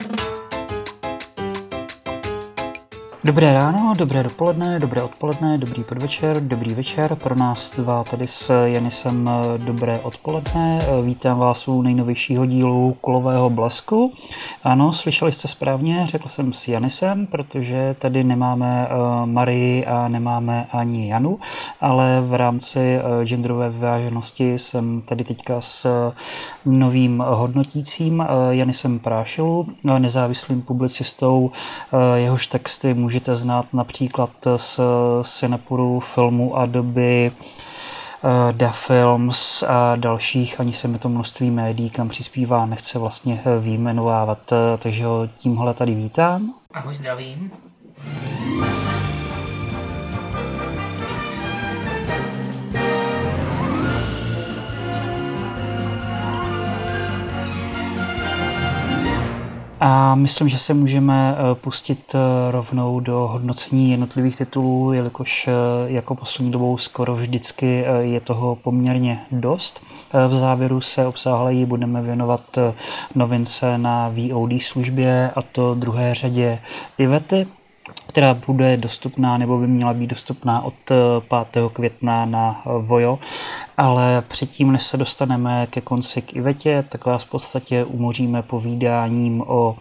thank you Dobré ráno, dobré dopoledne, dobré odpoledne, dobrý podvečer, dobrý večer. Pro nás dva tady s Janisem dobré odpoledne. Vítám vás u nejnovějšího dílu Kolového blesku. Ano, slyšeli jste správně, řekl jsem s Janisem, protože tady nemáme uh, Marii a nemáme ani Janu, ale v rámci genderové vyváženosti jsem tady teďka s novým hodnotícím Janisem Prášelu, nezávislým publicistou, jehož texty můžete znát například z Sinapuru filmu a doby Da Films a dalších, ani se mi to množství médií, kam přispívá, nechce vlastně výjmenovávat, takže ho tímhle tady vítám. Ahoj, zdravím. A myslím, že se můžeme eh, pustit eh, rovnou do hodnocení jednotlivých titulů, jelikož eh, jako poslední dobou skoro vždycky je toho poměrně dost. V závěru se obsáhleji budeme věnovat novince na VOD službě a to druhé řadě Ivety, která bude dostupná nebo by měla být dostupná od 5. května na Vojo ale předtím, než se dostaneme ke konci k Ivetě, tak vás v podstatě umoříme povídáním o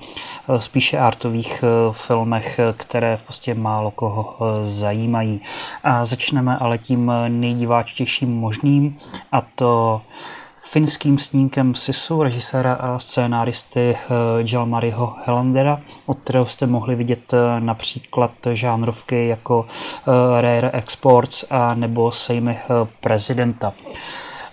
e, spíše artových filmech, které v podstatě málo koho zajímají. A začneme ale tím nejdiváčtějším možným a to finským snímkem Sisu, režiséra a scénáristy Jalmariho Helandera, od kterého jste mohli vidět například žánrovky jako Rare Exports a nebo Sejmy prezidenta.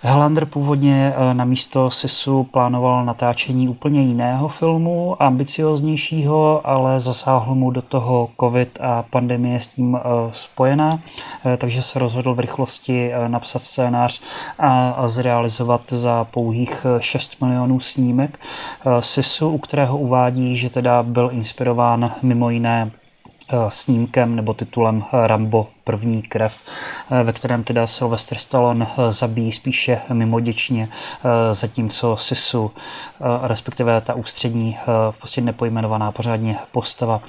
Helander původně eh, na místo Sisu plánoval natáčení úplně jiného filmu, ambicioznějšího, ale zasáhl mu do toho covid a pandemie s tím eh, spojená, eh, takže se rozhodl v rychlosti napsat scénář a zrealizovat za pouhých 6 milionů snímek Sisu, u kterého uvádí, že teda byl inspirován mimo jiné snímkem nebo titulem Rambo první krev, eh, ve kterém teda Sylvester Stallone eh, zabíjí spíše mimoděčně, eh, zatímco Sisu, respektive ta ústřední, prostě nepojmenovaná pořádně postava,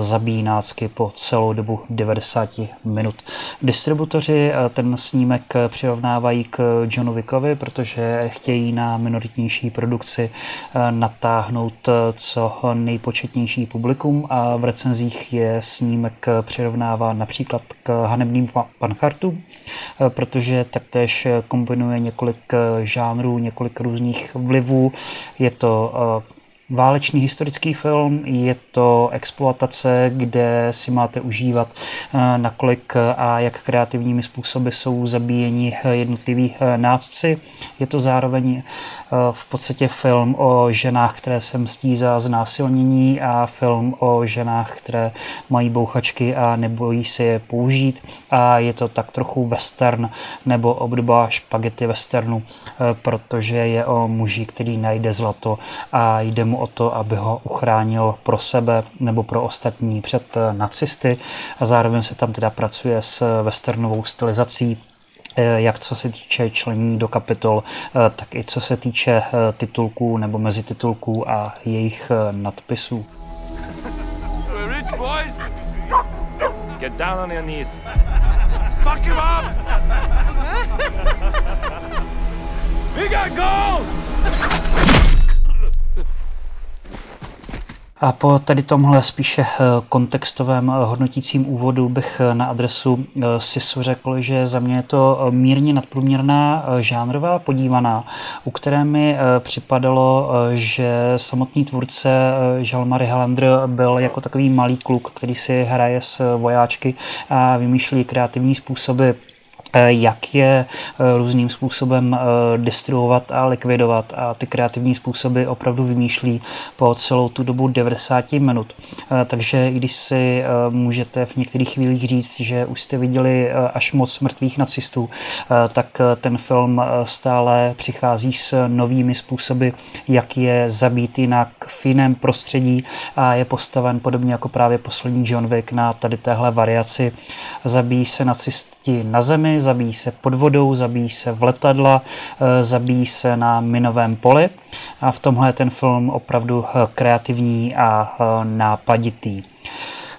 zabíjí nácky po celou dobu 90 minut. Distributoři ten snímek přirovnávají k Johnu Wickovi, protože chtějí na minoritnější produkci natáhnout co nejpočetnější publikum a v recenzích je snímek přirovnává například k hanebným panchartům, eh, protože taktéž kombinuje několik eh, žánrů, několik různých vlivů. Je to eh, válečný historický film, je to exploatace, kde si máte užívat, nakolik a jak kreativními způsoby jsou zabíjeni jednotliví nádci. Je to zároveň v podstatě film o ženách, které se mstí za znásilnění a film o ženách, které mají bouchačky a nebojí si je použít. A je to tak trochu western nebo obdoba špagety westernu, protože je o muži, který najde zlato a jde mu o to, aby ho uchránil pro sebe nebo pro ostatní před nacisty. A zároveň se tam teda pracuje s westernovou stylizací. Eh, jak co se týče člení do kapitol, eh, tak i co se týče eh, titulků nebo mezititulků a jejich nadpisů. Get down on your knees. Fuck him up! We got gold! A po tady tomhle spíše eh, kontextovém eh, hodnotícím úvodu bych eh, na adresu SISu řekl, že za mě je to mírně nadprůměrná žánrová podívaná, u které mi připadalo, že samotný tvůrce Žalmary Helander byl jako takový malý kluk, který si hraje s vojáčky a vymýšlí kreativní způsoby jak je eh, různým způsobem eh, distribuovat a likvidovat a ty kreativní způsoby opravdu vymýšlí po celou tu dobu 90 minut. Takže i když si můžete v některých chvílích říct, že už jste viděli až moc mrtvých nacistů, tak ten film stále přichází s novými způsoby, jak je zabít jinak v jiném prostředí a je postaven podobně jako právě poslední John Wick na tady téhle variaci. Zabíjí se nacist smrti na zemi, zabíjí se pod vodou, zabíjí se v letadla, zabíjí se na minovém poli. A v tomhle je ten film opravdu kreativní a nápaditý.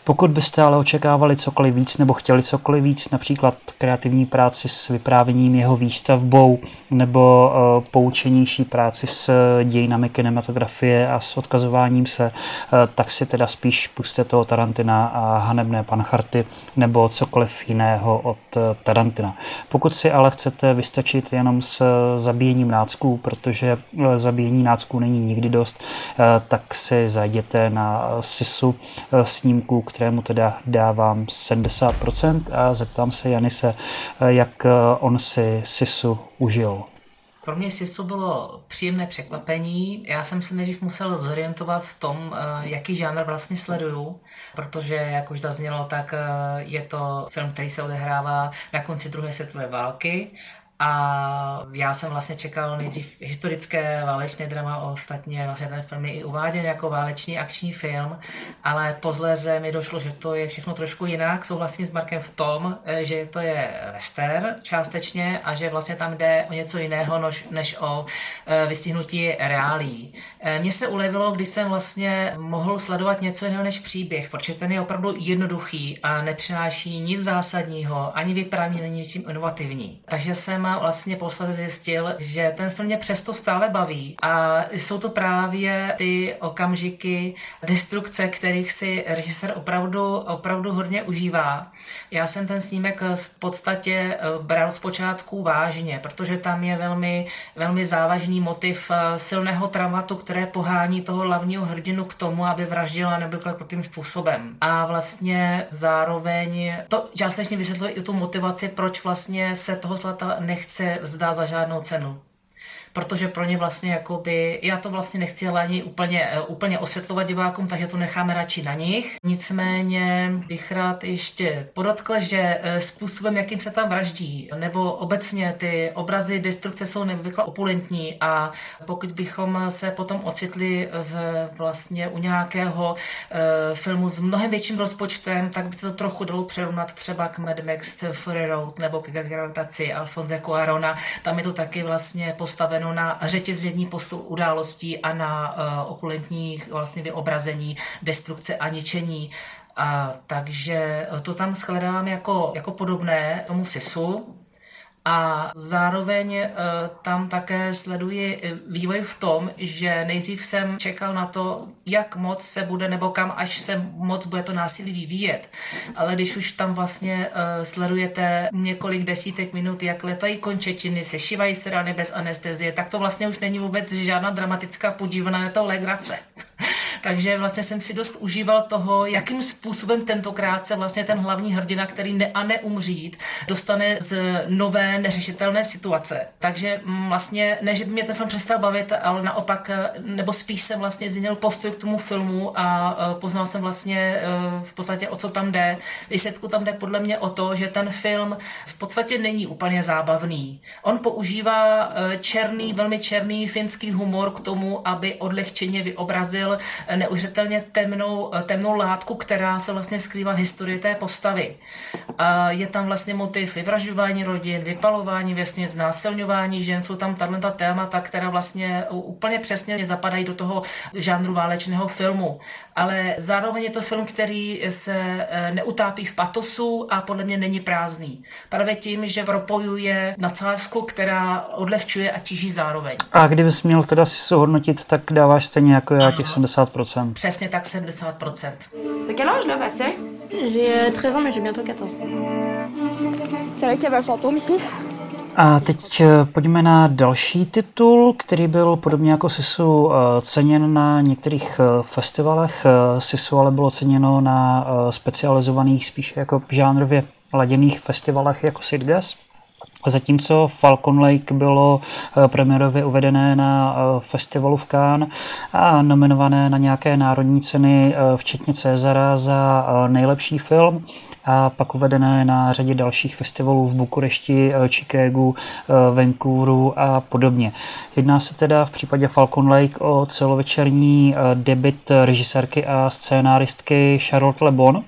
Pokud byste ale očekávali cokoliv víc nebo chtěli cokoliv víc, například kreativní práci s vyprávěním jeho výstavbou nebo uh, poučenější práci s dějinami kinematografie a s odkazováním se, uh, tak si teda spíš puste toho Tarantina a hanebné pancharty nebo cokoliv jiného od uh, Tarantina. Pokud si ale chcete vystačit jenom s zabíjením nácků, protože zabíjení nácků není nikdy dost, tak si zajděte na Sisu snímku, kterému teda dávám 70% a zeptám se Janise, jak on si Sisu užil. Pro mě Sisu bylo příjemné překvapení. Já jsem se nejdřív musel zorientovat v tom, jaký žánr vlastně sleduju, protože, jak už zaznělo, tak je to film, který se odehrává na konci druhé světové války a já jsem vlastně čekal nejdřív historické válečné drama, ostatně vlastně ten film je i uváděn jako válečný akční film, ale pozléze mi došlo, že to je všechno trošku jinak. Souhlasím s Markem v tom, eh, že to je western částečně a že vlastně tam jde o něco jiného, než, než o eh, vystihnutí reálí. Eh, mně se ulevilo, když jsem vlastně mohl sledovat něco jiného než příběh, protože ten je opravdu jednoduchý a nepřináší nic zásadního, ani vyprávění není ničím inovativní. Takže jsem vlastně posledně zjistil, že ten film mě přesto stále baví a jsou to právě ty okamžiky destrukce, kterých si režisér opravdu, opravdu hodně užívá. Já jsem ten snímek v podstatě eh, bral zpočátku vážně, protože tam je velmi, velmi závažný motiv eh, silného traumatu, které pohání toho hlavního hrdinu k tomu, aby vraždila nebykle krutým způsobem. A vlastně zároveň to částečně vysvětluje i tu motivaci, proč vlastně se toho zlata nechce vzdát za žádnou cenu protože pro ně vlastně jakoby, já to vlastně nechci ale ani úplně, eh, úplně osvětlovat divákům, takže to necháme radši na nich. Nicméně bych rád ještě podotkl, že eh, způsobem, jakým se tam vraždí, nebo obecně ty obrazy destrukce jsou neobvykle opulentní a pokud bychom se potom ocitli v, vlastně u nějakého uh, filmu s mnohem větším rozpočtem, tak by se to trochu dalo přerovnat třeba k Mad Max Fury Road nebo k gravitaci Alfonse Cuarona. Tam je to taky vlastně postaveno postaveno na řetězení postu událostí a na uh, okulentních vlastně vyobrazení destrukce a ničení. A, takže to tam shledávám jako, jako podobné tomu SISu, a zároveň e, tam také sleduji e, vývoj v tom, že nejdřív jsem čekal na to, jak moc se bude nebo kam až se moc bude to násilí vyvíjet. Ale když už tam vlastně e, sledujete několik desítek minut, jak letají končetiny, sešívají se rany bez anestezie, tak to vlastně už není vůbec žádná dramatická podívaná, je to legrace. Takže vlastně jsem si dost užíval toho, jakým způsobem tentokrát se vlastně ten hlavní hrdina, který ne a neumřít, dostane z nové neřešitelné situace. Takže mm, vlastně, ne, že by mě ten film přestal bavit, ale naopak, eh, nebo spíš jsem vlastně změnil postoj k tomu filmu a eh, poznal jsem vlastně eh, v podstatě o co tam jde. Výsledku tam jde podle mě o to, že ten film v podstatě není úplně zábavný. On používá černý, velmi černý finský humor k tomu, aby odlehčeně vyobrazil neuvěřitelně temnou, temnou látku, která se vlastně skrývá v historii té postavy. A je tam vlastně motiv vyvražďování rodin, vypalování věsně, znásilňování žen, jsou tam tato témata, která vlastně úplně přesně zapadají do toho žánru válečného filmu. Ale zároveň je to film, který se e, neutápí v patosu a podle mě není prázdný. Právě tím, že propojuje nadsázku, která odlehčuje a tíží zároveň. A kdybys měl teda si se hodnotit, tak dáváš stejně jako já těch 70%. 70%. Přesně tak 70%. De quel âge là, Vassé J'ai 13 euh, ans, mais j'ai bientôt 14. C'est vrai qu'il y avait un fantôme ici a teď eh, pojďme na další titul, který byl podobně jako Sisu eh, ceněn na některých festivalech. Sisu ale bylo ceněno na specializovaných spíše jako žánrově laděných festivalech jako Sidgas. Zatímco Falcon Lake bylo eh, premiérově uvedené na eh, festivalu v Cannes a nominované na nějaké národní ceny, eh, včetně Cezara za nejlepší film a pak uvedené na řadě dalších festivalů v Bukurešti, Chicagu, Vancouveru a podobně. Jedná se teda v případě Falcon Lake o celovečerní debit režisérky a scénáristky Charlotte Le Bon,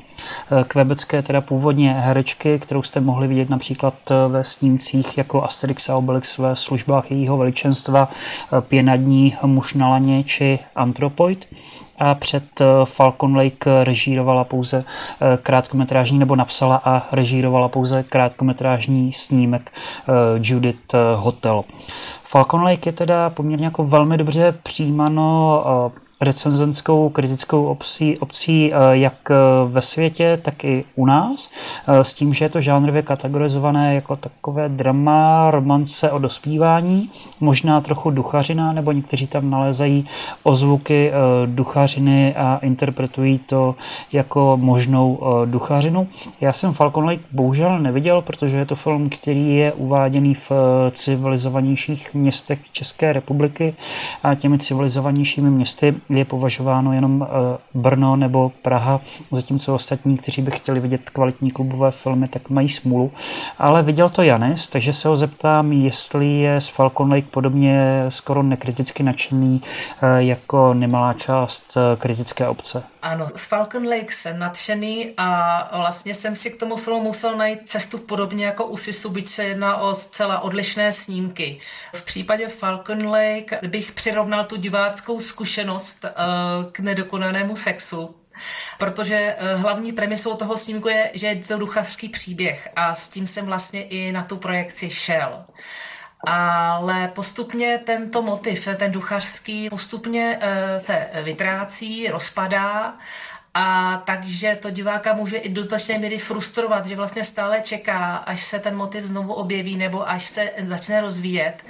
kvebecké, teda původně herečky, kterou jste mohli vidět například ve snímcích jako Asterix a Obelix ve službách jejího veličenstva, Pěnadní muž na laně či Antropoid a před Falcon Lake režírovala pouze krátkometrážní, nebo napsala a režírovala pouze krátkometrážní snímek Judith Hotel. Falcon Lake je teda poměrně jako velmi dobře přijímáno recenzenskou kritickou obcí, obcí eh, jak eh, ve světě, tak i u nás, eh, s tím, že je to žánrově kategorizované jako takové drama, romance o dospívání, možná trochu duchařina, nebo někteří tam nalézají ozvuky duchařiny a interpretují to jako možnou duchařinu. Já jsem Falcon Lake bohužel neviděl, protože je to film, který je uváděný v civilizovanějších městech České republiky a těmi civilizovanějšími městy je považováno jenom eh, Brno nebo Praha, zatímco ostatní, kteří by chtěli vidět kvalitní klubové filmy, tak mají smůlu. Ale viděl to Janis, takže se ho zeptám, jestli je z Falcon Lake podobně skoro nekriticky nadšený eh, jako nemalá část eh, kritické obce. Ano, z Falcon Lake jsem nadšený a vlastně jsem si k tomu filmu musel najít cestu podobně jako u Sisu, byť se jedná o zcela odlišné snímky. V případě Falcon Lake bych přirovnal tu diváckou zkušenost uh, k nedokonanému sexu, Protože uh, hlavní premisou toho snímku je, že je to duchařský příběh a s tím jsem vlastně i na tu projekci šel. Ale postupně tento motiv, ten duchařský, postupně uh, se vytrácí, rozpadá a takže to diváka může i do značné míry frustrovat, že vlastně stále čeká, až se ten motiv znovu objeví nebo až se začne rozvíjet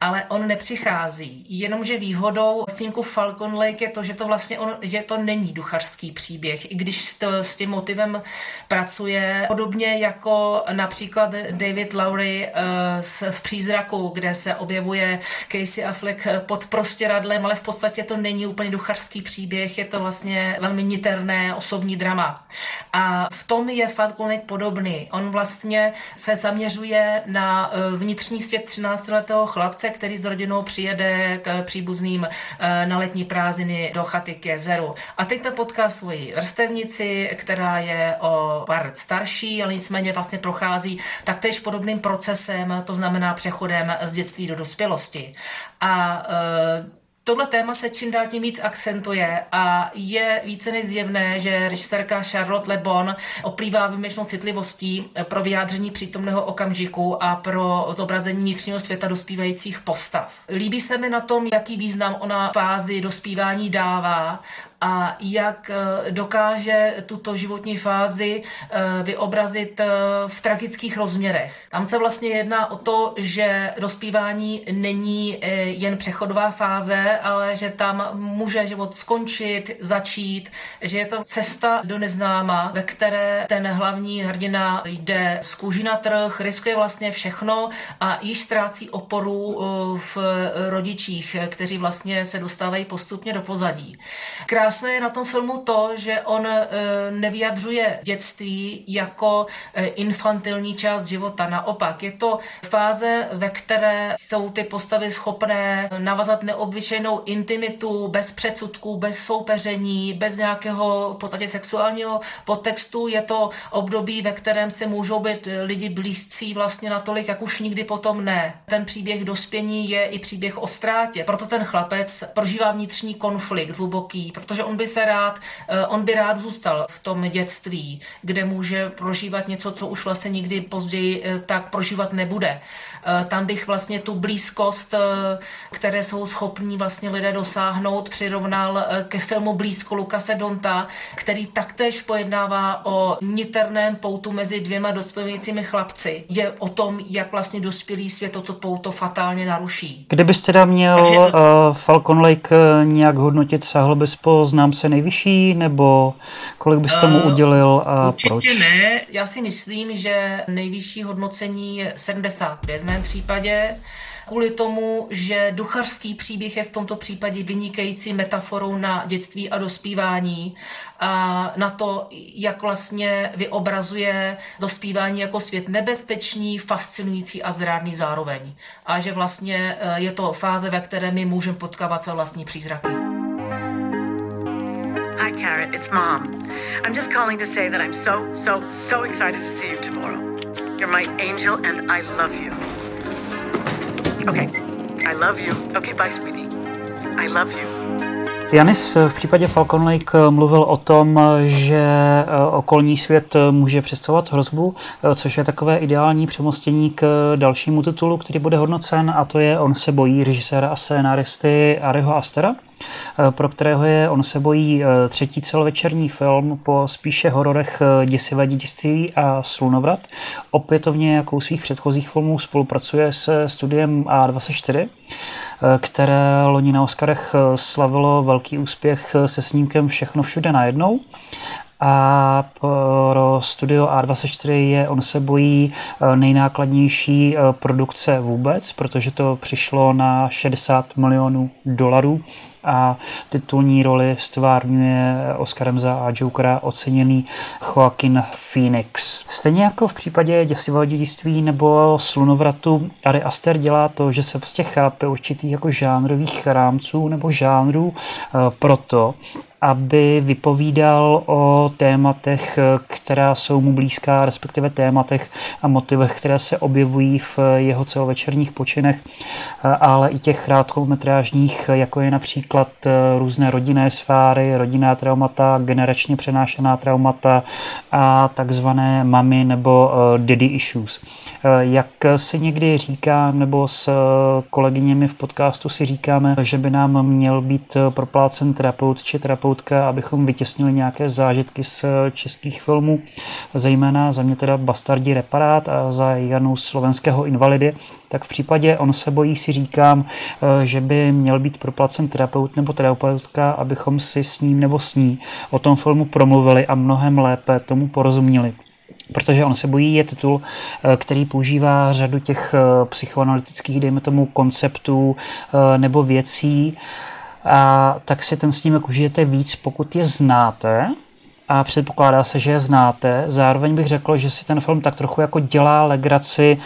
ale on nepřichází. Jenomže výhodou snímku Falcon Lake je to, že to vlastně on, že to není duchařský příběh, i když to, s tím motivem pracuje podobně jako například David Lowry uh, v Přízraku, kde se objevuje Casey Affleck pod prostěradlem, ale v podstatě to není úplně duchařský příběh, je to vlastně velmi niterné osobní drama. A v tom je Falcon Lake podobný. On vlastně se zaměřuje na uh, vnitřní svět 13-letého chlapce, který s rodinou přijede k příbuzným eh, na letní prázdniny do chaty k jezeru. A teď to potká svoji vrstevnici, která je o pár starší, ale nicméně vlastně prochází taktéž podobným procesem, to znamená přechodem z dětství do dospělosti. A eh, Tohle téma se čím dál tím víc akcentuje a je více než zjevné, že režisérka Charlotte Le Bon oplývá výjimečnou citlivostí pro vyjádření přítomného okamžiku a pro zobrazení vnitřního světa dospívajících postav. Líbí se mi na tom, jaký význam ona fázi dospívání dává a jak eh, dokáže tuto životní fázi eh, vyobrazit eh, v tragických rozměrech. Tam se vlastně jedná o to, že dospívání není jen přechodová fáze, ale že tam může život skončit, začít, že je to cesta do neznáma, ve které ten hlavní hrdina jde z kůží na trh, riskuje vlastně všechno a již ztrácí oporu v rodičích, kteří vlastně se dostávají postupně do pozadí. Krásně krásné je na tom filmu to, že on e, nevyjadřuje dětství jako e, infantilní část života. Naopak, je to fáze, ve které jsou ty postavy schopné navazat neobyčejnou intimitu, bez předsudků, bez soupeření, bez nějakého v podstatě sexuálního podtextu. Je to období, ve kterém se můžou být lidi blízcí vlastně natolik, jak už nikdy potom ne. Ten příběh dospění je i příběh o ztrátě. Proto ten chlapec prožívá vnitřní konflikt hluboký, protože protože on by se rád, eh, on by rád zůstal v tom dětství, kde může prožívat něco, co už vlastně nikdy později eh, tak prožívat nebude. Eh, tam bych vlastně tu blízkost, které jsou schopní vlastně lidé dosáhnout, přirovnal ke filmu Blízko Lukase Donta, který taktéž pojednává o niterném poutu mezi dvěma dospělícími chlapci. Je o tom, jak vlastně dospělý svět toto pouto fatálně naruší. Kdybyste teda měl Takže uh, Falcon Lake nějak hodnotit, sáhl bys po znám se nejvyšší, nebo kolik bys tomu uh, udělil a určitě proč? ne. Já si myslím, že nejvyšší hodnocení je 75 v mém případě kvůli tomu, že duchařský příběh je v tomto případě vynikající metaforou na dětství a dospívání a na to, jak vlastně vyobrazuje dospívání jako svět nebezpečný, fascinující a zrádný zároveň. A že vlastně eh, je to fáze, ve které my můžeme potkávat své vlastní přízraky. Hi, Carrot. It's Mom. I'm just calling to say that I'm so, so, so excited to see you tomorrow. You're my angel and I love you. Okay, I love you. Okay, bye, sweetie. I love you. Janis v případě Falcon Lake mluvil o tom, že eh, okolní svět může představovat hrozbu, eh, což je takové ideální přemostění k dalšímu titulu, který bude hodnocen, a to je On se bojí režiséra a scénáristy Ariho Astera. Eh, pro kterého je On se bojí eh, třetí celovečerní film po spíše hororech eh, Děsivé dědictví a Slunovrat. Opětovně jako u svých předchozích filmů spolupracuje se studiem A24, které loni na Oscarech slavilo velký úspěch se snímkem Všechno všude najednou a pro studio A24 je On se bojí nejnákladnější produkce vůbec, protože to přišlo na 60 milionů dolarů a titulní roli stvárňuje Oscarem za Jokera oceněný Joaquin Phoenix. Stejně jako v případě děsivého dědictví nebo slunovratu, Ari Aster dělá to, že se prostě chápe určitých jako žánrových rámců nebo žánrů eh, proto, aby vypovídal o tématech, která jsou mu blízká, respektive tématech a motivech, které se objevují v jeho celovečerních počinech, ale i těch krátkometrážních, jako je například různé rodinné sfáry, rodinná traumata, generačně přenášená traumata a takzvané mami nebo eh, daddy issues. Eh, jak se někdy říká, nebo s kolegyněmi v podcastu si říkáme, že by nám měl být proplácen terapeut či terapeutka, abychom vytěsnili nějaké zážitky z českých filmů, zejména za mě teda Bastardi reparát a za Janu slovenského invalidy, tak v případě On se bojí si říkám, eh, že by měl být proplacen terapeut nebo terapeutka, abychom si s ním nebo s ní o tom filmu promluvili a mnohem lépe tomu porozuměli protože on se bojí je titul, eh, který používá řadu těch eh, psychoanalytických, dejme tomu, konceptů eh, nebo věcí, a tak si ten snímek užijete víc, pokud je znáte, a předpokládá se, že je znáte. Zároveň bych řekl, že si ten film tak trochu jako dělá legraci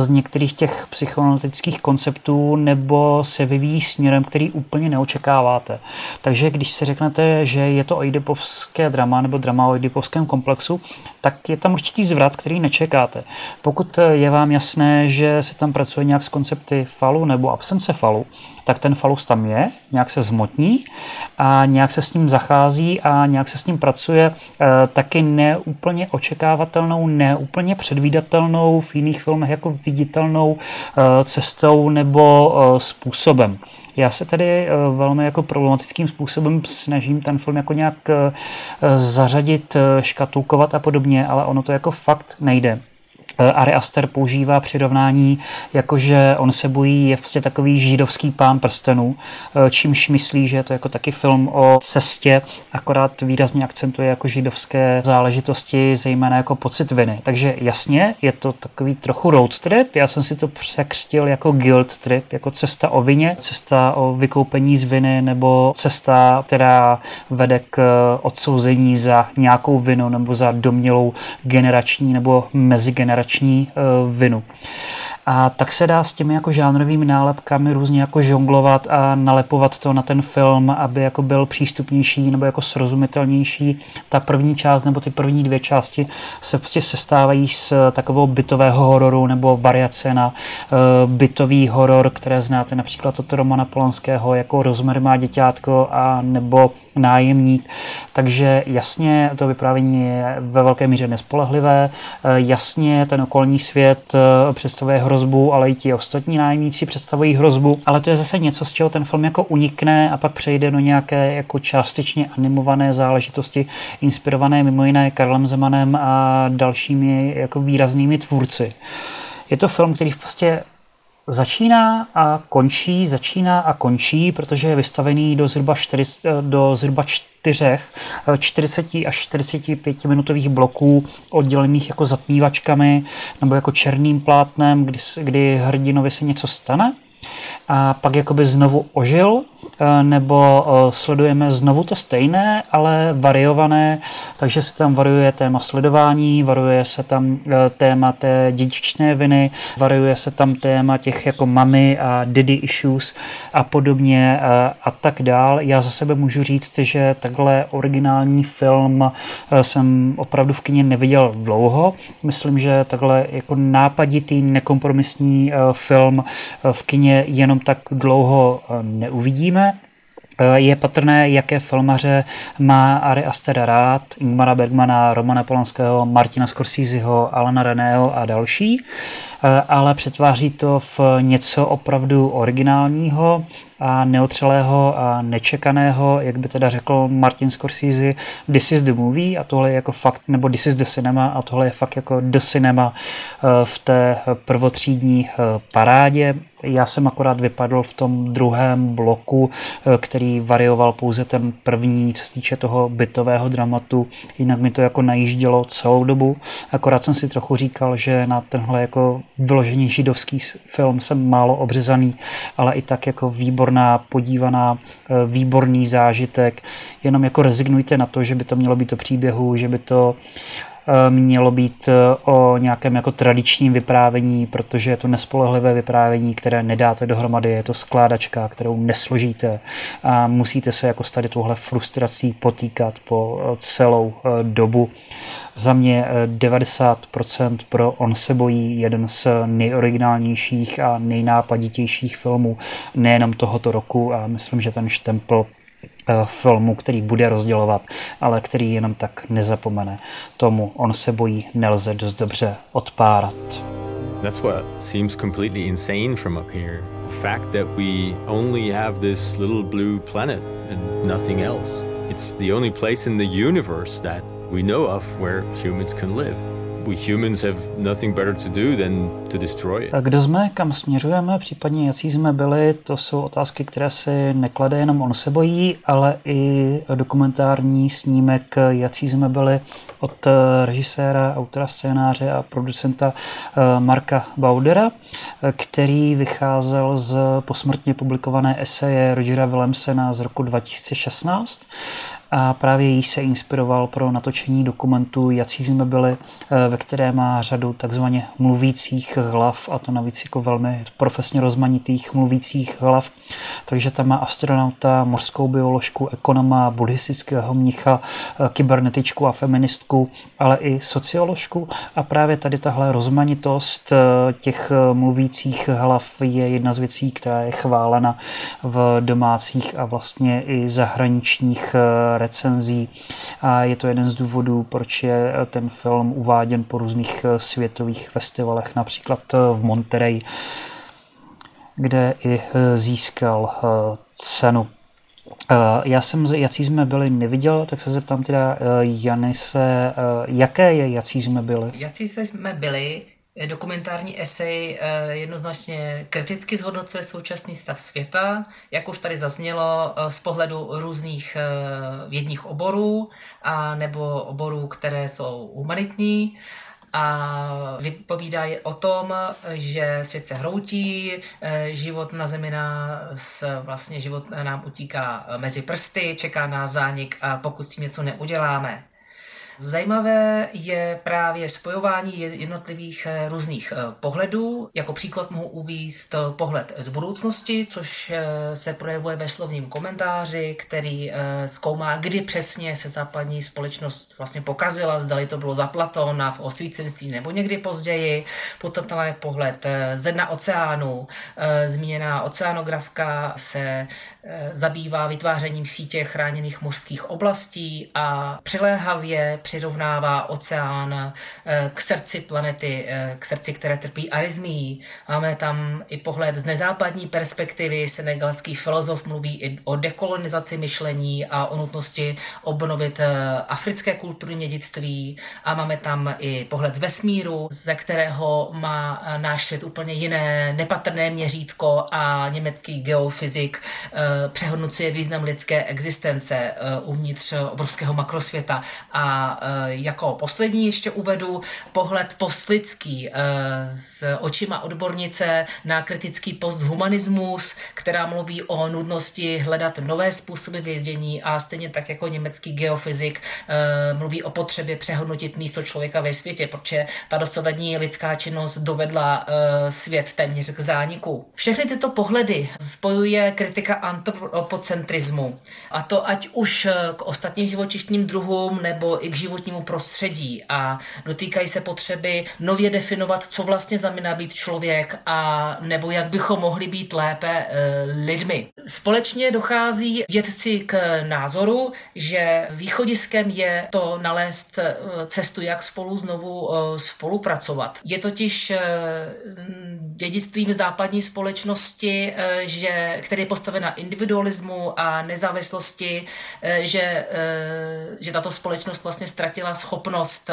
z některých těch psychoanalytických konceptů nebo se vyvíjí směrem, který úplně neočekáváte. Takže když si řeknete, že je to oidipovské drama nebo drama o oidipovském komplexu, tak je tam určitý zvrat, který nečekáte. Pokud je vám jasné, že se tam pracuje nějak s koncepty falu nebo absence falu, tak ten falus tam je, nějak se zmotní a nějak se s ním zachází a nějak se s ním pracuje eh, taky neúplně očekávatelnou, neúplně předvídatelnou, v jiných filmech jako viditelnou eh, cestou nebo eh, způsobem. Já se tady velmi jako problematickým způsobem snažím ten film jako nějak zařadit, škatulkovat a podobně, ale ono to jako fakt nejde. Eh, Ari Aster používá přirovnání, jakože on se bojí, je prostě takový židovský pán prstenů, eh, čímž myslí, že je to jako taky film o cestě, akorát výrazně akcentuje jako židovské záležitosti, zejména jako pocit viny. Takže jasně, je to takový trochu road trip, já jsem si to překřtil jako guilt trip, jako cesta o vině, cesta o vykoupení z viny, nebo cesta, která vede k odsouzení za nějakou vinu nebo za domělou generační nebo mezigenerační generační eh, vinu. A tak se dá s těmi jako žánrovými nálepkami různě jako žonglovat a nalepovat to na ten film, aby jako byl přístupnější nebo jako srozumitelnější. Ta první část nebo ty první dvě části se prostě sestávají z takového bytového hororu nebo variace na uh, bytový horor, které znáte například od Romana Polanského jako Rozmer má děťátko a nebo nájemník. Takže jasně to vyprávění je ve velké míře nespolehlivé, eh, jasně ten okolní svět eh, představuje hrozbu, ale i ti ostatní nájemníci představují hrozbu, ale to je zase něco, z čeho ten film jako unikne a pak přejde do nějaké jako částečně animované záležitosti, inspirované mimo jiné Karlem Zemanem a dalšími jako výraznými tvůrci. Je to film, který v prostě začíná a končí, začíná a končí, protože je vystavený do zhruba, 4, do zhruba 4, 40 až 45 minutových bloků oddělených jako zatmívačkami nebo jako černým plátnem, kdy, kdy hrdinovi se něco stane. A pak jakoby znovu ožil, nebo sledujeme znovu to stejné, ale variované, takže se tam variuje téma sledování, variuje se tam téma té dědičné viny, variuje se tam téma těch jako mami a daddy issues a podobně a tak dál. Já za sebe můžu říct, že takhle originální film jsem opravdu v kině neviděl dlouho. Myslím, že takhle jako nápaditý, nekompromisní film v kině jenom tak dlouho neuvidíme. Je patrné, jaké filmaře má Ari Aster rád, Ingmara Bergmana, Romana Polanského, Martina Scorseseho, Alana Reného a další, ale přetváří to v něco opravdu originálního, a neotřelého a nečekaného, jak by teda řekl Martin Scorsese, this is the movie a tohle je jako fakt, nebo this is the cinema a tohle je fakt jako the cinema eh, v té prvotřídní eh, parádě. Já jsem akorát vypadl v tom druhém bloku, eh, který varioval pouze ten první, co se týče toho bytového dramatu, jinak mi to jako najíždělo celou dobu. Akorát jsem si trochu říkal, že na tenhle jako vyložený židovský film jsem málo obřezaný, ale i tak jako výborný výborná, podívaná, eh, výborný zážitek. Jenom jako rezignujte na to, že by to mělo být o příběhu, že by to mělo být eh, o nějakém jako tradičním vyprávění, protože je to nespolehlivé vyprávění, které nedáte dohromady, je to skládačka, kterou nesložíte a musíte se jako s tady touhle frustrací potýkat po celou dobu. Za mě 90% eh, pro On se bojí, jeden z nejoriginálnějších a nejnápaditějších filmů nejenom tohoto roku a myslím, že ten štempel eh, filmu, který bude rozdělovat, ale který jenom tak nezapomene. Tomu on se bojí nelze dost dobře odpárat. That's what seems completely insane from up here. The fact that we only have this little blue planet and nothing else. It's the only place in the universe that we know of where humans can live. We humans have nothing better to do than to destroy it. Kdo jsme, kam směřujeme, případně jaký jsme byli, to jsou otázky, které si neklade jenom on se bojí, ale i dokumentární snímek, jaký jsme byli od režiséra, autora scénáře a producenta eh, Marka Baudera, který vycházel z posmrtně publikované eseje Rogera Willemsena z roku 2016 a právě jí se inspiroval pro natočení dokumentu Jací jsme byli, eh, ve které má řadu takzvaně mluvících hlav a to navíc jako velmi profesně rozmanitých mluvících hlav. Takže tam má astronauta, mořskou bioložku, ekonoma, buddhistického mnicha, eh, kybernetičku a feministku, ale i socioložku a právě tady tahle rozmanitost eh, těch mluvících hlav je jedna z věcí, která je chválena v domácích a vlastně i zahraničních recenzí a je to jeden z důvodů, proč je ten film uváděn po různých eh, světových festivalech, například eh, v Monterey, kde i eh, získal cenu. Já jsem, jací jsme byli, neviděl, tak se zeptám teda Janise, jaké je, jací jsme byli? Jací jsme byli, Dokumentární esej eh, jednoznačně kriticky zhodnocuje současný stav světa, jak už tady zaznělo, eh, z pohledu různých eh, vědních oborů a nebo oborů, které jsou humanitní. A vypovídá o tom, že svět se hroutí, život na Zemi nás, vlastně život nám utíká mezi prsty, čeká nás zánik a pokud s tím něco neuděláme, Zajímavé je právě spojování jednotlivých eh, různých eh, pohledů. Jako příklad mohu uvíst pohled z budoucnosti, což eh, se projevuje ve slovním komentáři, který zkoumá, kdy přesně se západní společnost vlastně pokazila, zdali to bylo za Platona v osvícenství nebo někdy později. Potom tam je pohled z dna oceánu. Zmíněná oceánografka se zabývá vytvářením sítě chráněných mořských oblastí a přiléhavě přirovnává oceán eh, k srdci planety, eh, k srdci, které trpí arytmií. Máme tam i pohled z nezápadní perspektivy. Senegalský filozof mluví i o dekolonizaci myšlení a o nutnosti obnovit eh, africké kulturní dědictví. A máme tam i pohled z vesmíru, ze kterého má náš svět úplně jiné, nepatrné měřítko a německý geofyzik přehodnocuje význam lidské existence uvnitř obrovského makrosvěta a A jako poslední ještě uvedu pohled postlický s očima odbornice na kritický posthumanismus, která mluví o nudnosti hledat nové způsoby vědění a stejně tak jako německý geofyzik mluví o potřebě přehodnotit místo člověka ve světě, protože ta dosavadní lidská činnost dovedla svět téměř k zániku. Všechny tyto pohledy spojuje kritika antropocentrismu. A to ať už k ostatním živočišním druhům nebo i k životnímu prostředí. A dotýkají se potřeby nově definovat, co vlastně znamená být člověk a nebo jak bychom mohli být lépe e, lidmi. Společně dochází vědci k názoru, že východiskem je to nalézt e, cestu, jak spolu znovu e, spolupracovat. Je totiž dědictvím západní společnosti, že, který je postaven na individualismu a nezávislosti, že, že tato společnost vlastně ztratila schopnost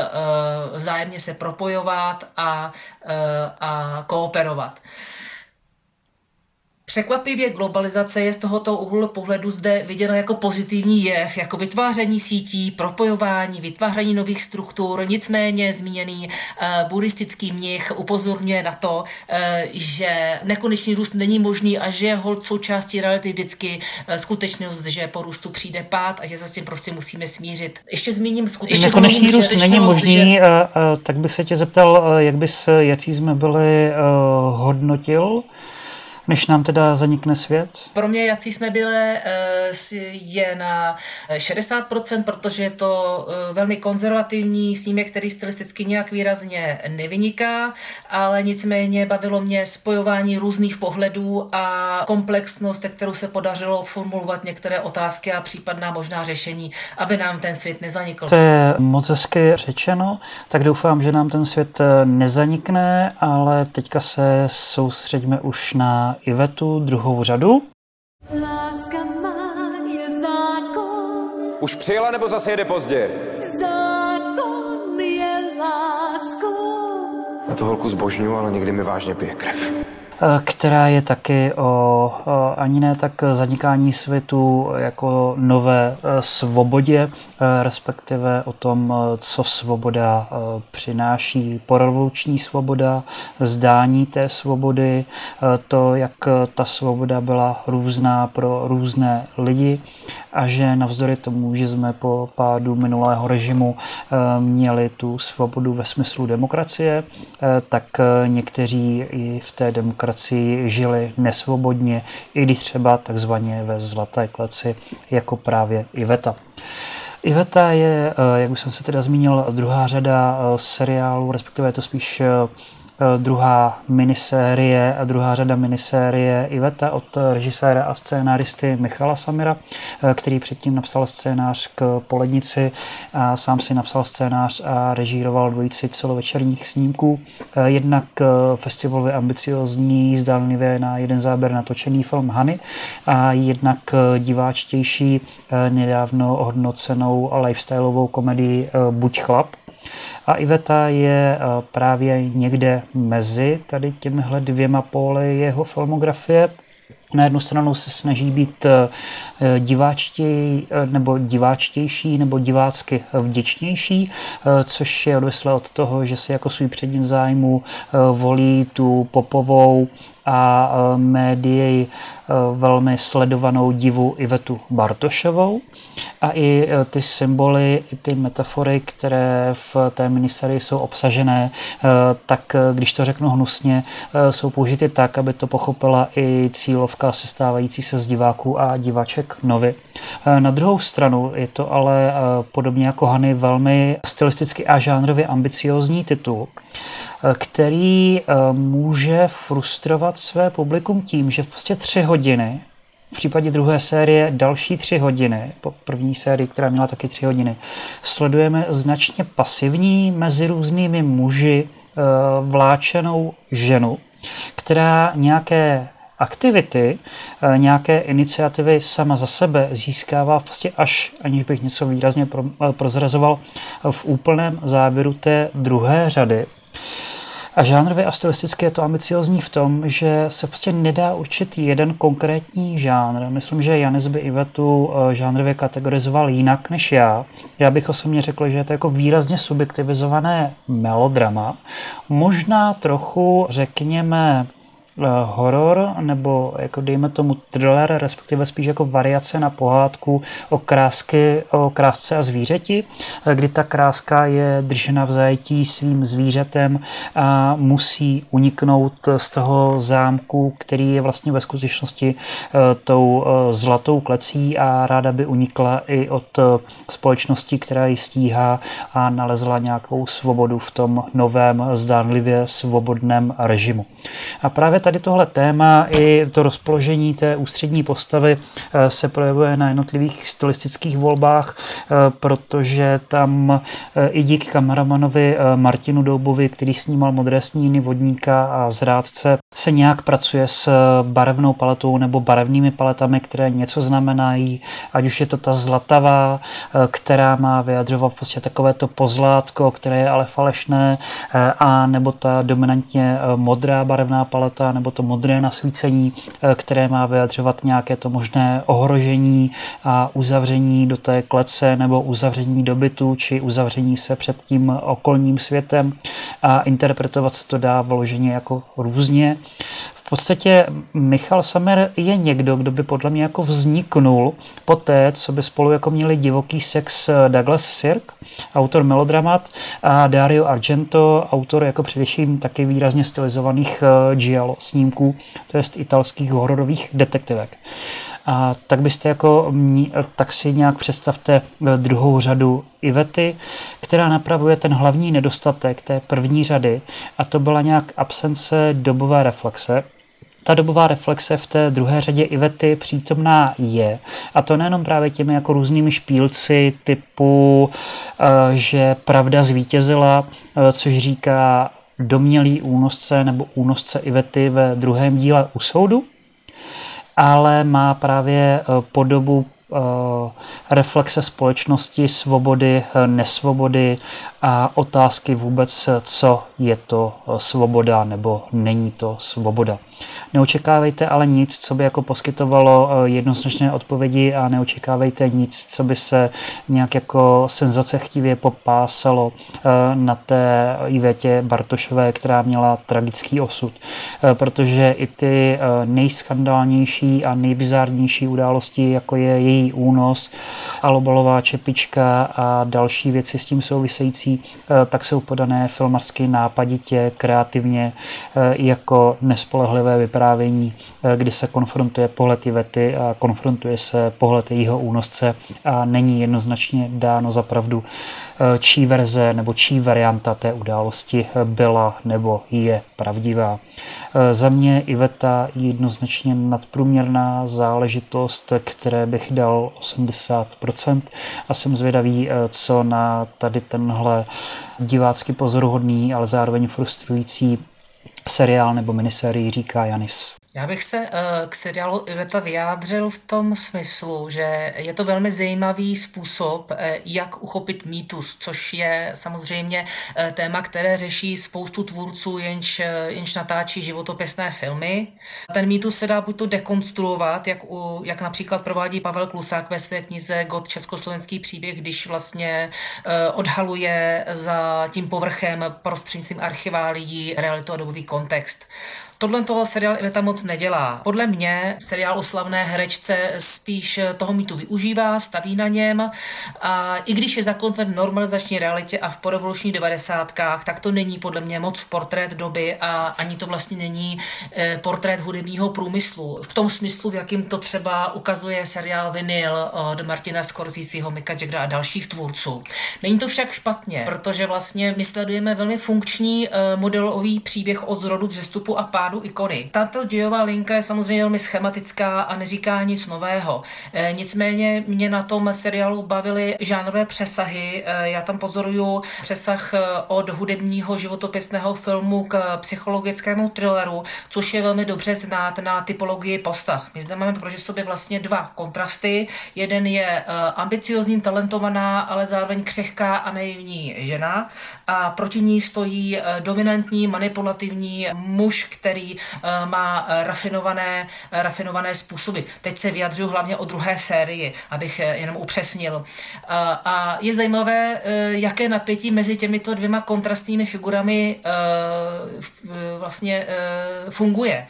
vzájemně se propojovat a, a kooperovat. Překvapivě globalizace je z tohoto úhlu pohledu zde viděna jako pozitivní jev, jako vytváření sítí, propojování, vytváření nových struktur. Nicméně zmíněný uh, buddhistický mnich upozorňuje na to, uh, že nekonečný růst není možný a že je hold součástí reality vždycky uh, skutečnost, že po růstu přijde pád a že se s tím prostě musíme smířit. Ještě zmíním skutečnost. Nekonečný růst není možný, že... uh, uh, tak bych se tě zeptal, uh, jak bys, jaký jsme byli, uh, hodnotil než nám teda zanikne svět? Pro mě, jaký jsme byli, eh, je na 60%, protože je to eh, velmi konzervativní snímek, který stylisticky nějak výrazně nevyniká, ale nicméně bavilo mě spojování různých pohledů a komplexnost, kterou se podařilo formulovat některé otázky a případná možná řešení, aby nám ten svět nezanikl. To je moc hezky řečeno, tak doufám, že nám ten svět eh, nezanikne, ale teďka se soustředíme už na Ivetu druhou řadu. Láska má je zákon. Už přijela nebo zase jede pozdě? Zákon je láskou. Já to holku zbožňuji, ale někdy mi vážně pije krev. Eh, která je taky o ani ne tak zanikání světu jako nové eh, svobodě, eh, respektive o tom, co svoboda přináší, porevoluční svoboda, zdání té svobody, to, jak ta svoboda byla různá pro různé lidi a že navzdory tomu, že jsme po pádu minulého režimu měli tu svobodu ve smyslu demokracie, tak někteří i v té demokracii demokracii žili nesvobodně, i když třeba takzvaně ve zlaté kleci, jako právě Iveta. Iveta je, eh, jak už jsem se teda zmínil, druhá řada eh, seriálu, respektive je to spíš eh, druhá minisérie a druhá řada minisérie Iveta od režiséra a scénáristy Michala Samira, eh, který předtím napsal scénář k Polednici a sám si napsal scénář a režíroval dvojici celovečerních snímků. Eh, jednak festivalově ambiciozní, zdánlivě na jeden záběr natočený film Hany a jednak diváčtější, nedávno hodnocenou lifestyleovou komedii Buď chlap, a Iveta je eh, právě někde mezi tady těmihle dvěma póly jeho filmografie. Na jednu stranu se snaží být eh, diváčtěj, eh, nebo diváčtější nebo divácky vděčnější, což je odvislé od toho, že si jako svůj přední zájmu volí tu popovou a médií velmi sledovanou divu Ivetu Bartošovou a i e, ty symboly, i ty metafory, které v té miniserii jsou obsažené, tak když to řeknu hnusně, jsou použity tak, aby to pochopila i cílovka sestávající se z diváků a divaček novy. Na druhou stranu je to ale podobně jako Hany velmi stylisticky a žánrově ambiciozní titul, který může frustrovat své publikum tím, že v prostě tři hodiny v případě druhé série další tři hodiny, po první sérii, která měla taky tři hodiny, sledujeme značně pasivní mezi různými muži eh, vláčenou ženu, která nějaké aktivity, eh, nějaké iniciativy sama za sebe získává prostě až, aniž bych něco výrazně eh, prozrazoval, v úplném závěru té druhé řady A žánrově a je to ambiciozní v tom, že se prostě nedá určit jeden konkrétní žánr. Myslím, že Janis by Ivetu eh, žánrově kategorizoval jinak než já. Já bych osobně řekl, že je to jako výrazně subjektivizované melodrama. Možná trochu, řekněme, horor, nebo jako dejme tomu thriller, respektive spíš jako variace na pohádku o, krásky, o krásce a zvířeti, eh, kdy ta kráska je držena v zajetí svým zvířetem a musí uniknout z toho zámku, který je vlastně ve skutečnosti eh, tou zlatou klecí a ráda by unikla i od společnosti, která ji stíhá a nalezla nějakou svobodu v tom novém, zdánlivě svobodném režimu. A právě tady tohle téma i to rozpoložení té ústřední postavy eh, se projevuje na jednotlivých stylistických volbách, eh, protože tam eh, i díky kameramanovi Martinu Doubovi, který snímal Modré sníny vodníka a zrádce, se nějak pracuje s barevnou paletou nebo barevnými paletami, které něco znamenají, ať už je to ta zlatavá, která má vyjadřovat prostě takové to pozlátko, které je ale falešné, a nebo ta dominantně modrá barevná paleta, nebo to modré nasvícení, eh, které má vyjadřovat nějaké to možné ohrožení a uzavření do té klece nebo uzavření do bytu či uzavření se před tím okolním světem a interpretovat se to dá vloženě jako různě. V podstatě Michal Samer je někdo, kdo by podle mě jako vzniknul po té, co by spolu jako měli divoký sex Douglas Sirk, autor melodramat, a Dario Argento, autor jako především taky výrazně stylizovaných eh, giallo snímků, to jest italských hororových detektivek. A tak byste jako, tak si nějak představte eh, druhou řadu Ivety, která napravuje ten hlavní nedostatek té první řady a to byla nějak absence dobové reflexe, ta dobová reflexe v té druhé řadě Ivety přítomná je. A to nejenom právě těmi jako různými špílci typu, eh, že pravda zvítězila, eh, což říká domělý únosce nebo únosce Ivety ve druhém díle u soudu, ale má právě eh, podobu reflexe společnosti, svobody, nesvobody a otázky vůbec, co je to svoboda nebo není to svoboda. Neočekávejte ale nic, co by jako poskytovalo eh, jednoznačné odpovědi a neočekávejte nic, co by se nějak jako chtivě popásalo eh, na té Ivetě Bartošové, která měla tragický osud. Eh, protože i ty nejskandálnější a nejbizárnější události, jako je její únos, alobalová čepička a další věci s tím související, tak jsou podané filmařsky nápaditě, kreativně, jako nespolehlivé vyprávění vyprávění, eh, kdy se konfrontuje pohled Ivety a konfrontuje se pohled jejího únosce a není jednoznačně dáno za pravdu, eh, čí verze nebo čí varianta té události byla nebo je pravdivá. Eh, za mě Iveta je jednoznačně nadprůměrná záležitost, které bych dal 80% a jsem zvědavý, co na tady tenhle divácky pozoruhodný, ale zároveň frustrující seriál nebo miniserii říká Janis. Já bych se uh, k seriálu Iveta vyjádřil v tom smyslu, že je to velmi zajímavý způsob, uh, jak uchopit mýtus, což je samozřejmě uh, téma, které řeší spoustu tvůrců, jenž, jenž natáčí životopisné filmy. Ten mýtus se dá buď to dekonstruovat, jak, u, jak například provádí Pavel Klusák ve své knize God Československý příběh, když vlastně odhaluje za tím povrchem prostřednictvím archiválií realitu a dobový kontext. Tohle toho seriál Iveta moc nedělá. Podle mě seriál o slavné herečce spíš toho mýtu využívá, staví na něm a i když je zakotven v normalizační realitě a v porevolučních devadesátkách, tak to není podle mě moc portrét doby a ani to vlastně není eh, portrét hudebního průmyslu. V tom smyslu, v jakým to třeba ukazuje seriál Vinyl od Martina Scorseseho, Mika Jaggera a dalších tvůrců. Není to však špatně, protože vlastně my sledujeme velmi funkční eh, modelový příběh o zrodu vzestupu a pádu pádu ikony. Tato dějová linka je samozřejmě velmi schematická a neříká nic nového. E, nicméně mě na tom seriálu bavily žánrové přesahy. E, já tam pozoruju přesah od hudebního životopisného filmu k psychologickému thrilleru, což je velmi dobře znát na typologii postav. My zde máme proti sobě vlastně dva kontrasty. Jeden je ambiciozní, talentovaná, ale zároveň křehká a naivní žena a proti ní stojí dominantní, manipulativní muž, který eh, má eh, rafinované, eh, rafinované způsoby. Teď se vyjadřuju hlavně o druhé sérii, abych jenom upřesnil. A je zajímavé, jaké napětí mezi těmito dvěma kontrastními figurami vlastně funguje.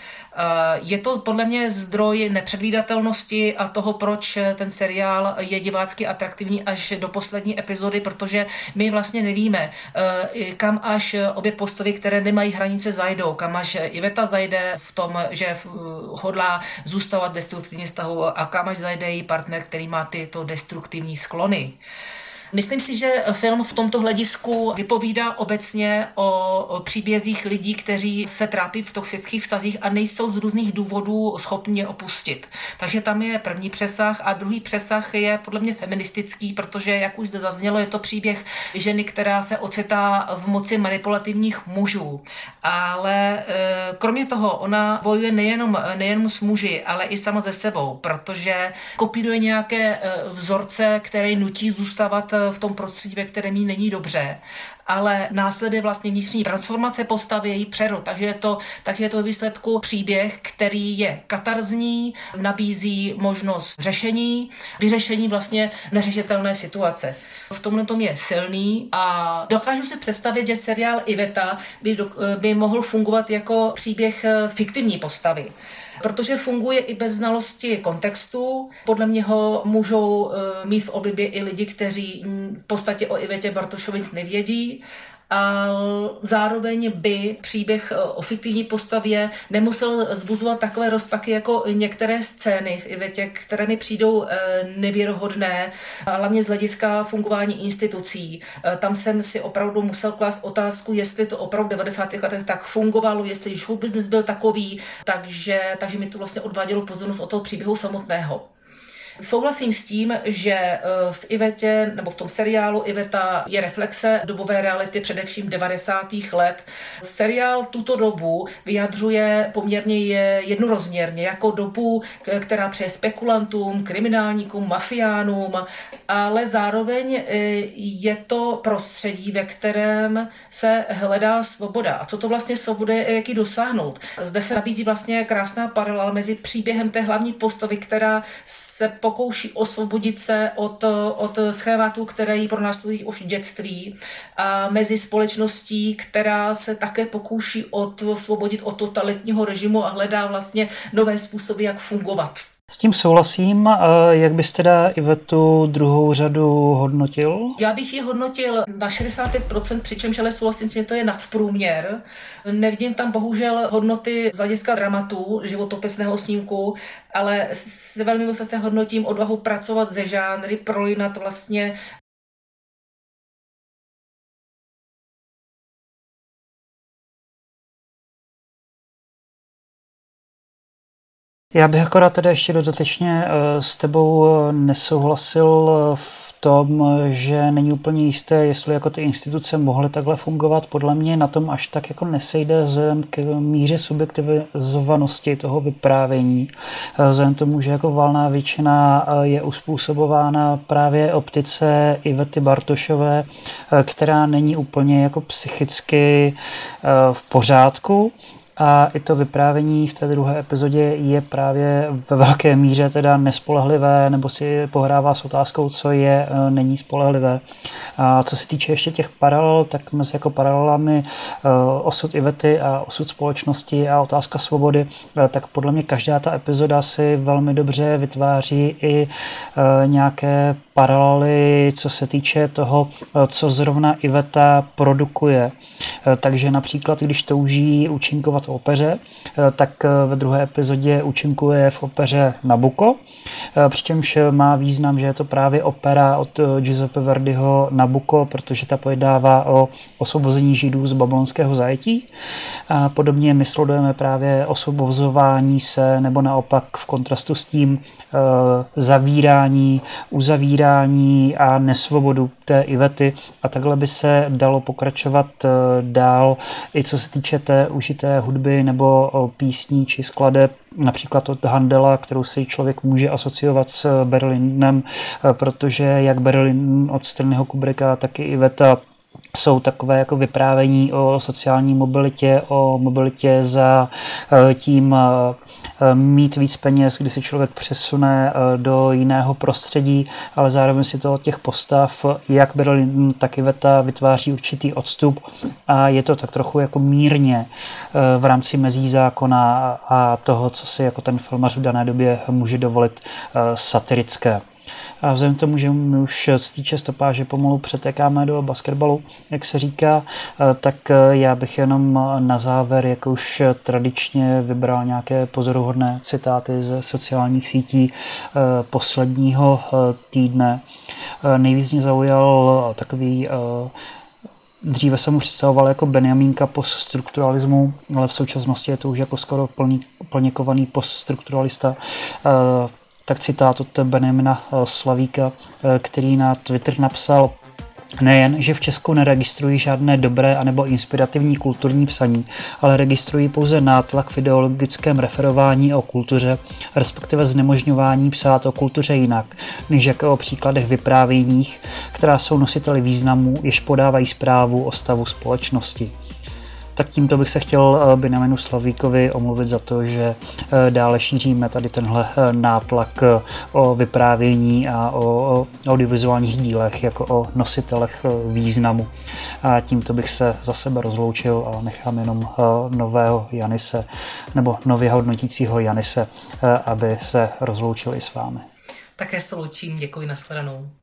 Je to podle mě zdroj nepředvídatelnosti a toho, proč ten seriál je divácky atraktivní až do poslední epizody, protože my vlastně nevíme, kam až obě postavy, které nemají hranice, zajdou, kam až Iveta zajde v tom, že hodlá zůstávat destruktivní vztahu a kam až zajde její partner, který má tyto destruktivní sklony. Myslím si, že film v tomto hledisku vypovídá obecně o příbězích lidí, kteří se trápí v toxických vztazích a nejsou z různých důvodů schopni opustit. Takže tam je první přesah a druhý přesah je podle mě feministický, protože, jak už zde zaznělo, je to příběh ženy, která se ocitá v moci manipulativních mužů. Ale e, kromě toho ona bojuje nejenom, nejenom s muži, ale i sama ze sebou, protože kopíruje nějaké e, vzorce, které nutí zůstávat v tom prostředí, ve kterém jí není dobře, ale následuje vlastně vnitřní transformace postavy, její přerod. Takže je to, takže je to výsledku příběh, který je katarzní, nabízí možnost řešení, vyřešení vlastně neřešitelné situace. V tomhle tom je silný a dokážu si představit, že seriál Iveta by, by mohl fungovat jako příběh fiktivní postavy protože funguje i bez znalosti kontextu. Podle mě ho můžou eh, mít v oblibě i lidi, kteří mm, v podstatě o Ivetě Bartošovi nic nevědí a zároveň by příběh e, o fiktivní postavě nemusel zbuzovat takové rozpaky jako některé scény Ivetě, které mi přijdou e, nevěrohodné, hlavně z hlediska fungování institucí. E, tam jsem si opravdu musel klást otázku, jestli to opravdu v 90. letech tak fungovalo, jestli show business byl takový, takže, takže mi to vlastně odvádělo pozornost od toho příběhu samotného. Souhlasím s tím, že eh, v Ivetě nebo v tom seriálu Iveta je reflexe dobové reality především 90. let. Seriál tuto dobu vyjadřuje poměrně jednorozměrně jako dobu, která přeje spekulantům, kriminálníkům, mafiánům, ale zároveň eh, je to prostředí, ve kterém se hledá svoboda. A co to vlastně svoboda je, jak ji dosáhnout? Zde se nabízí vlastně krásná paralela mezi příběhem té hlavní postavy, která se po pokouší osvobodit se od, od schématů, které jí pronásledují už v dětství, a mezi společností, která se také pokouší od, osvobodit od totalitního režimu a hledá vlastně nové způsoby, jak fungovat. S tím souhlasím. Jak byste teda Ivetu druhou řadu hodnotil? Já bych ji hodnotil na 65%, přičemž ale souhlasím, že to je nadprůměr. Nevidím tam bohužel hodnoty z hlediska dramatu, životopisného snímku, ale s velmi vysoce hodnotím odvahu pracovat ze žánry, prolinat vlastně Já bych akorát teda ještě dodatečně eh, s tebou eh, nesouhlasil eh, v tom, že není úplně jisté, jestli jako ty instituce mohly takhle fungovat. Podle mě na tom až tak jako nesejde vzhledem k míře subjektivizovanosti toho vyprávění. Vzhledem tomu, že jako valná většina je uspůsobována právě optice Ivety Bartošové, která není úplně jako psychicky v pořádku a i to vyprávění v té druhé epizodě je právě ve velké míře teda nespolehlivé, nebo si pohrává s otázkou, co je, e, není spolehlivé. A co se týče ještě těch paralel, tak mezi jako paralelami e, osud Ivety a osud společnosti a otázka svobody, e, tak podle mě každá ta epizoda si velmi dobře vytváří i nějaké paralely, co se týče toho, co zrovna Iveta produkuje. Takže například, když touží účinkovat v opeře, tak ve druhé epizodě účinkuje v opeře Nabucco, přičemž má význam, že je to právě opera od Giuseppe Verdiho Nabucco, protože ta pojednává o osvobození židů z babylonského zajetí. A podobně my sledujeme právě osvobozování se, nebo naopak v kontrastu s tím Eh, zavírání, uzavírání a nesvobodu té Ivety. A takhle by se dalo pokračovat eh, dál i co se týče té užité hudby nebo písní či skladeb například od Handela, kterou si člověk může asociovat s Berlinem, eh, protože jak Berlin od Stanleyho Kubricka, tak i Iveta jsou takové jako vyprávění o sociální mobilitě, o mobilitě za tím Eh, mít víc peněz, kdy si člověk přesune eh, do jiného prostředí, ale zároveň si to od těch postav, jak Berlin, tak i Veta, vytváří určitý odstup a je to tak trochu jako mírně eh, v rámci mezí zákona a toho, co si jako ten filmař v dané době může dovolit satirické. A vzhledem k tomu, že my už z té stopáže pomalu přetékáme do basketbalu, jak se říká, eh, tak eh, já bych jenom na závěr, jak už tradičně vybral nějaké pozoruhodné citáty ze sociálních sítí eh, posledního týdne. Nejvíc mě zaujal takový Dříve jsem mu představoval jako Benjamínka poststrukturalismu, ale v současnosti je to už jako skoro plně kovaný poststrukturalista tak citát od Benjamina eh, Slavíka, eh, který na Twitter napsal Nejen, že v Česku neregistrují žádné dobré anebo inspirativní kulturní psaní, ale registrují pouze nátlak v ideologickém referování o kultuře, respektive znemožňování psát o kultuře jinak, než jako o příkladech vyprávěních, která jsou nositeli významů, jež podávají zprávu o stavu společnosti tak tímto bych se chtěl eh, Benjaminu Slavíkovi omluvit za to, že eh, dále šíříme tady tenhle eh, nátlak o vyprávění a o audiovizuálních dílech jako o nositelech významu. A tímto bych se za sebe rozloučil a nechám jenom nového Janise, nebo nově hodnotícího Janise, aby se rozloučil i s vámi. Také se loučím, děkuji, nashledanou.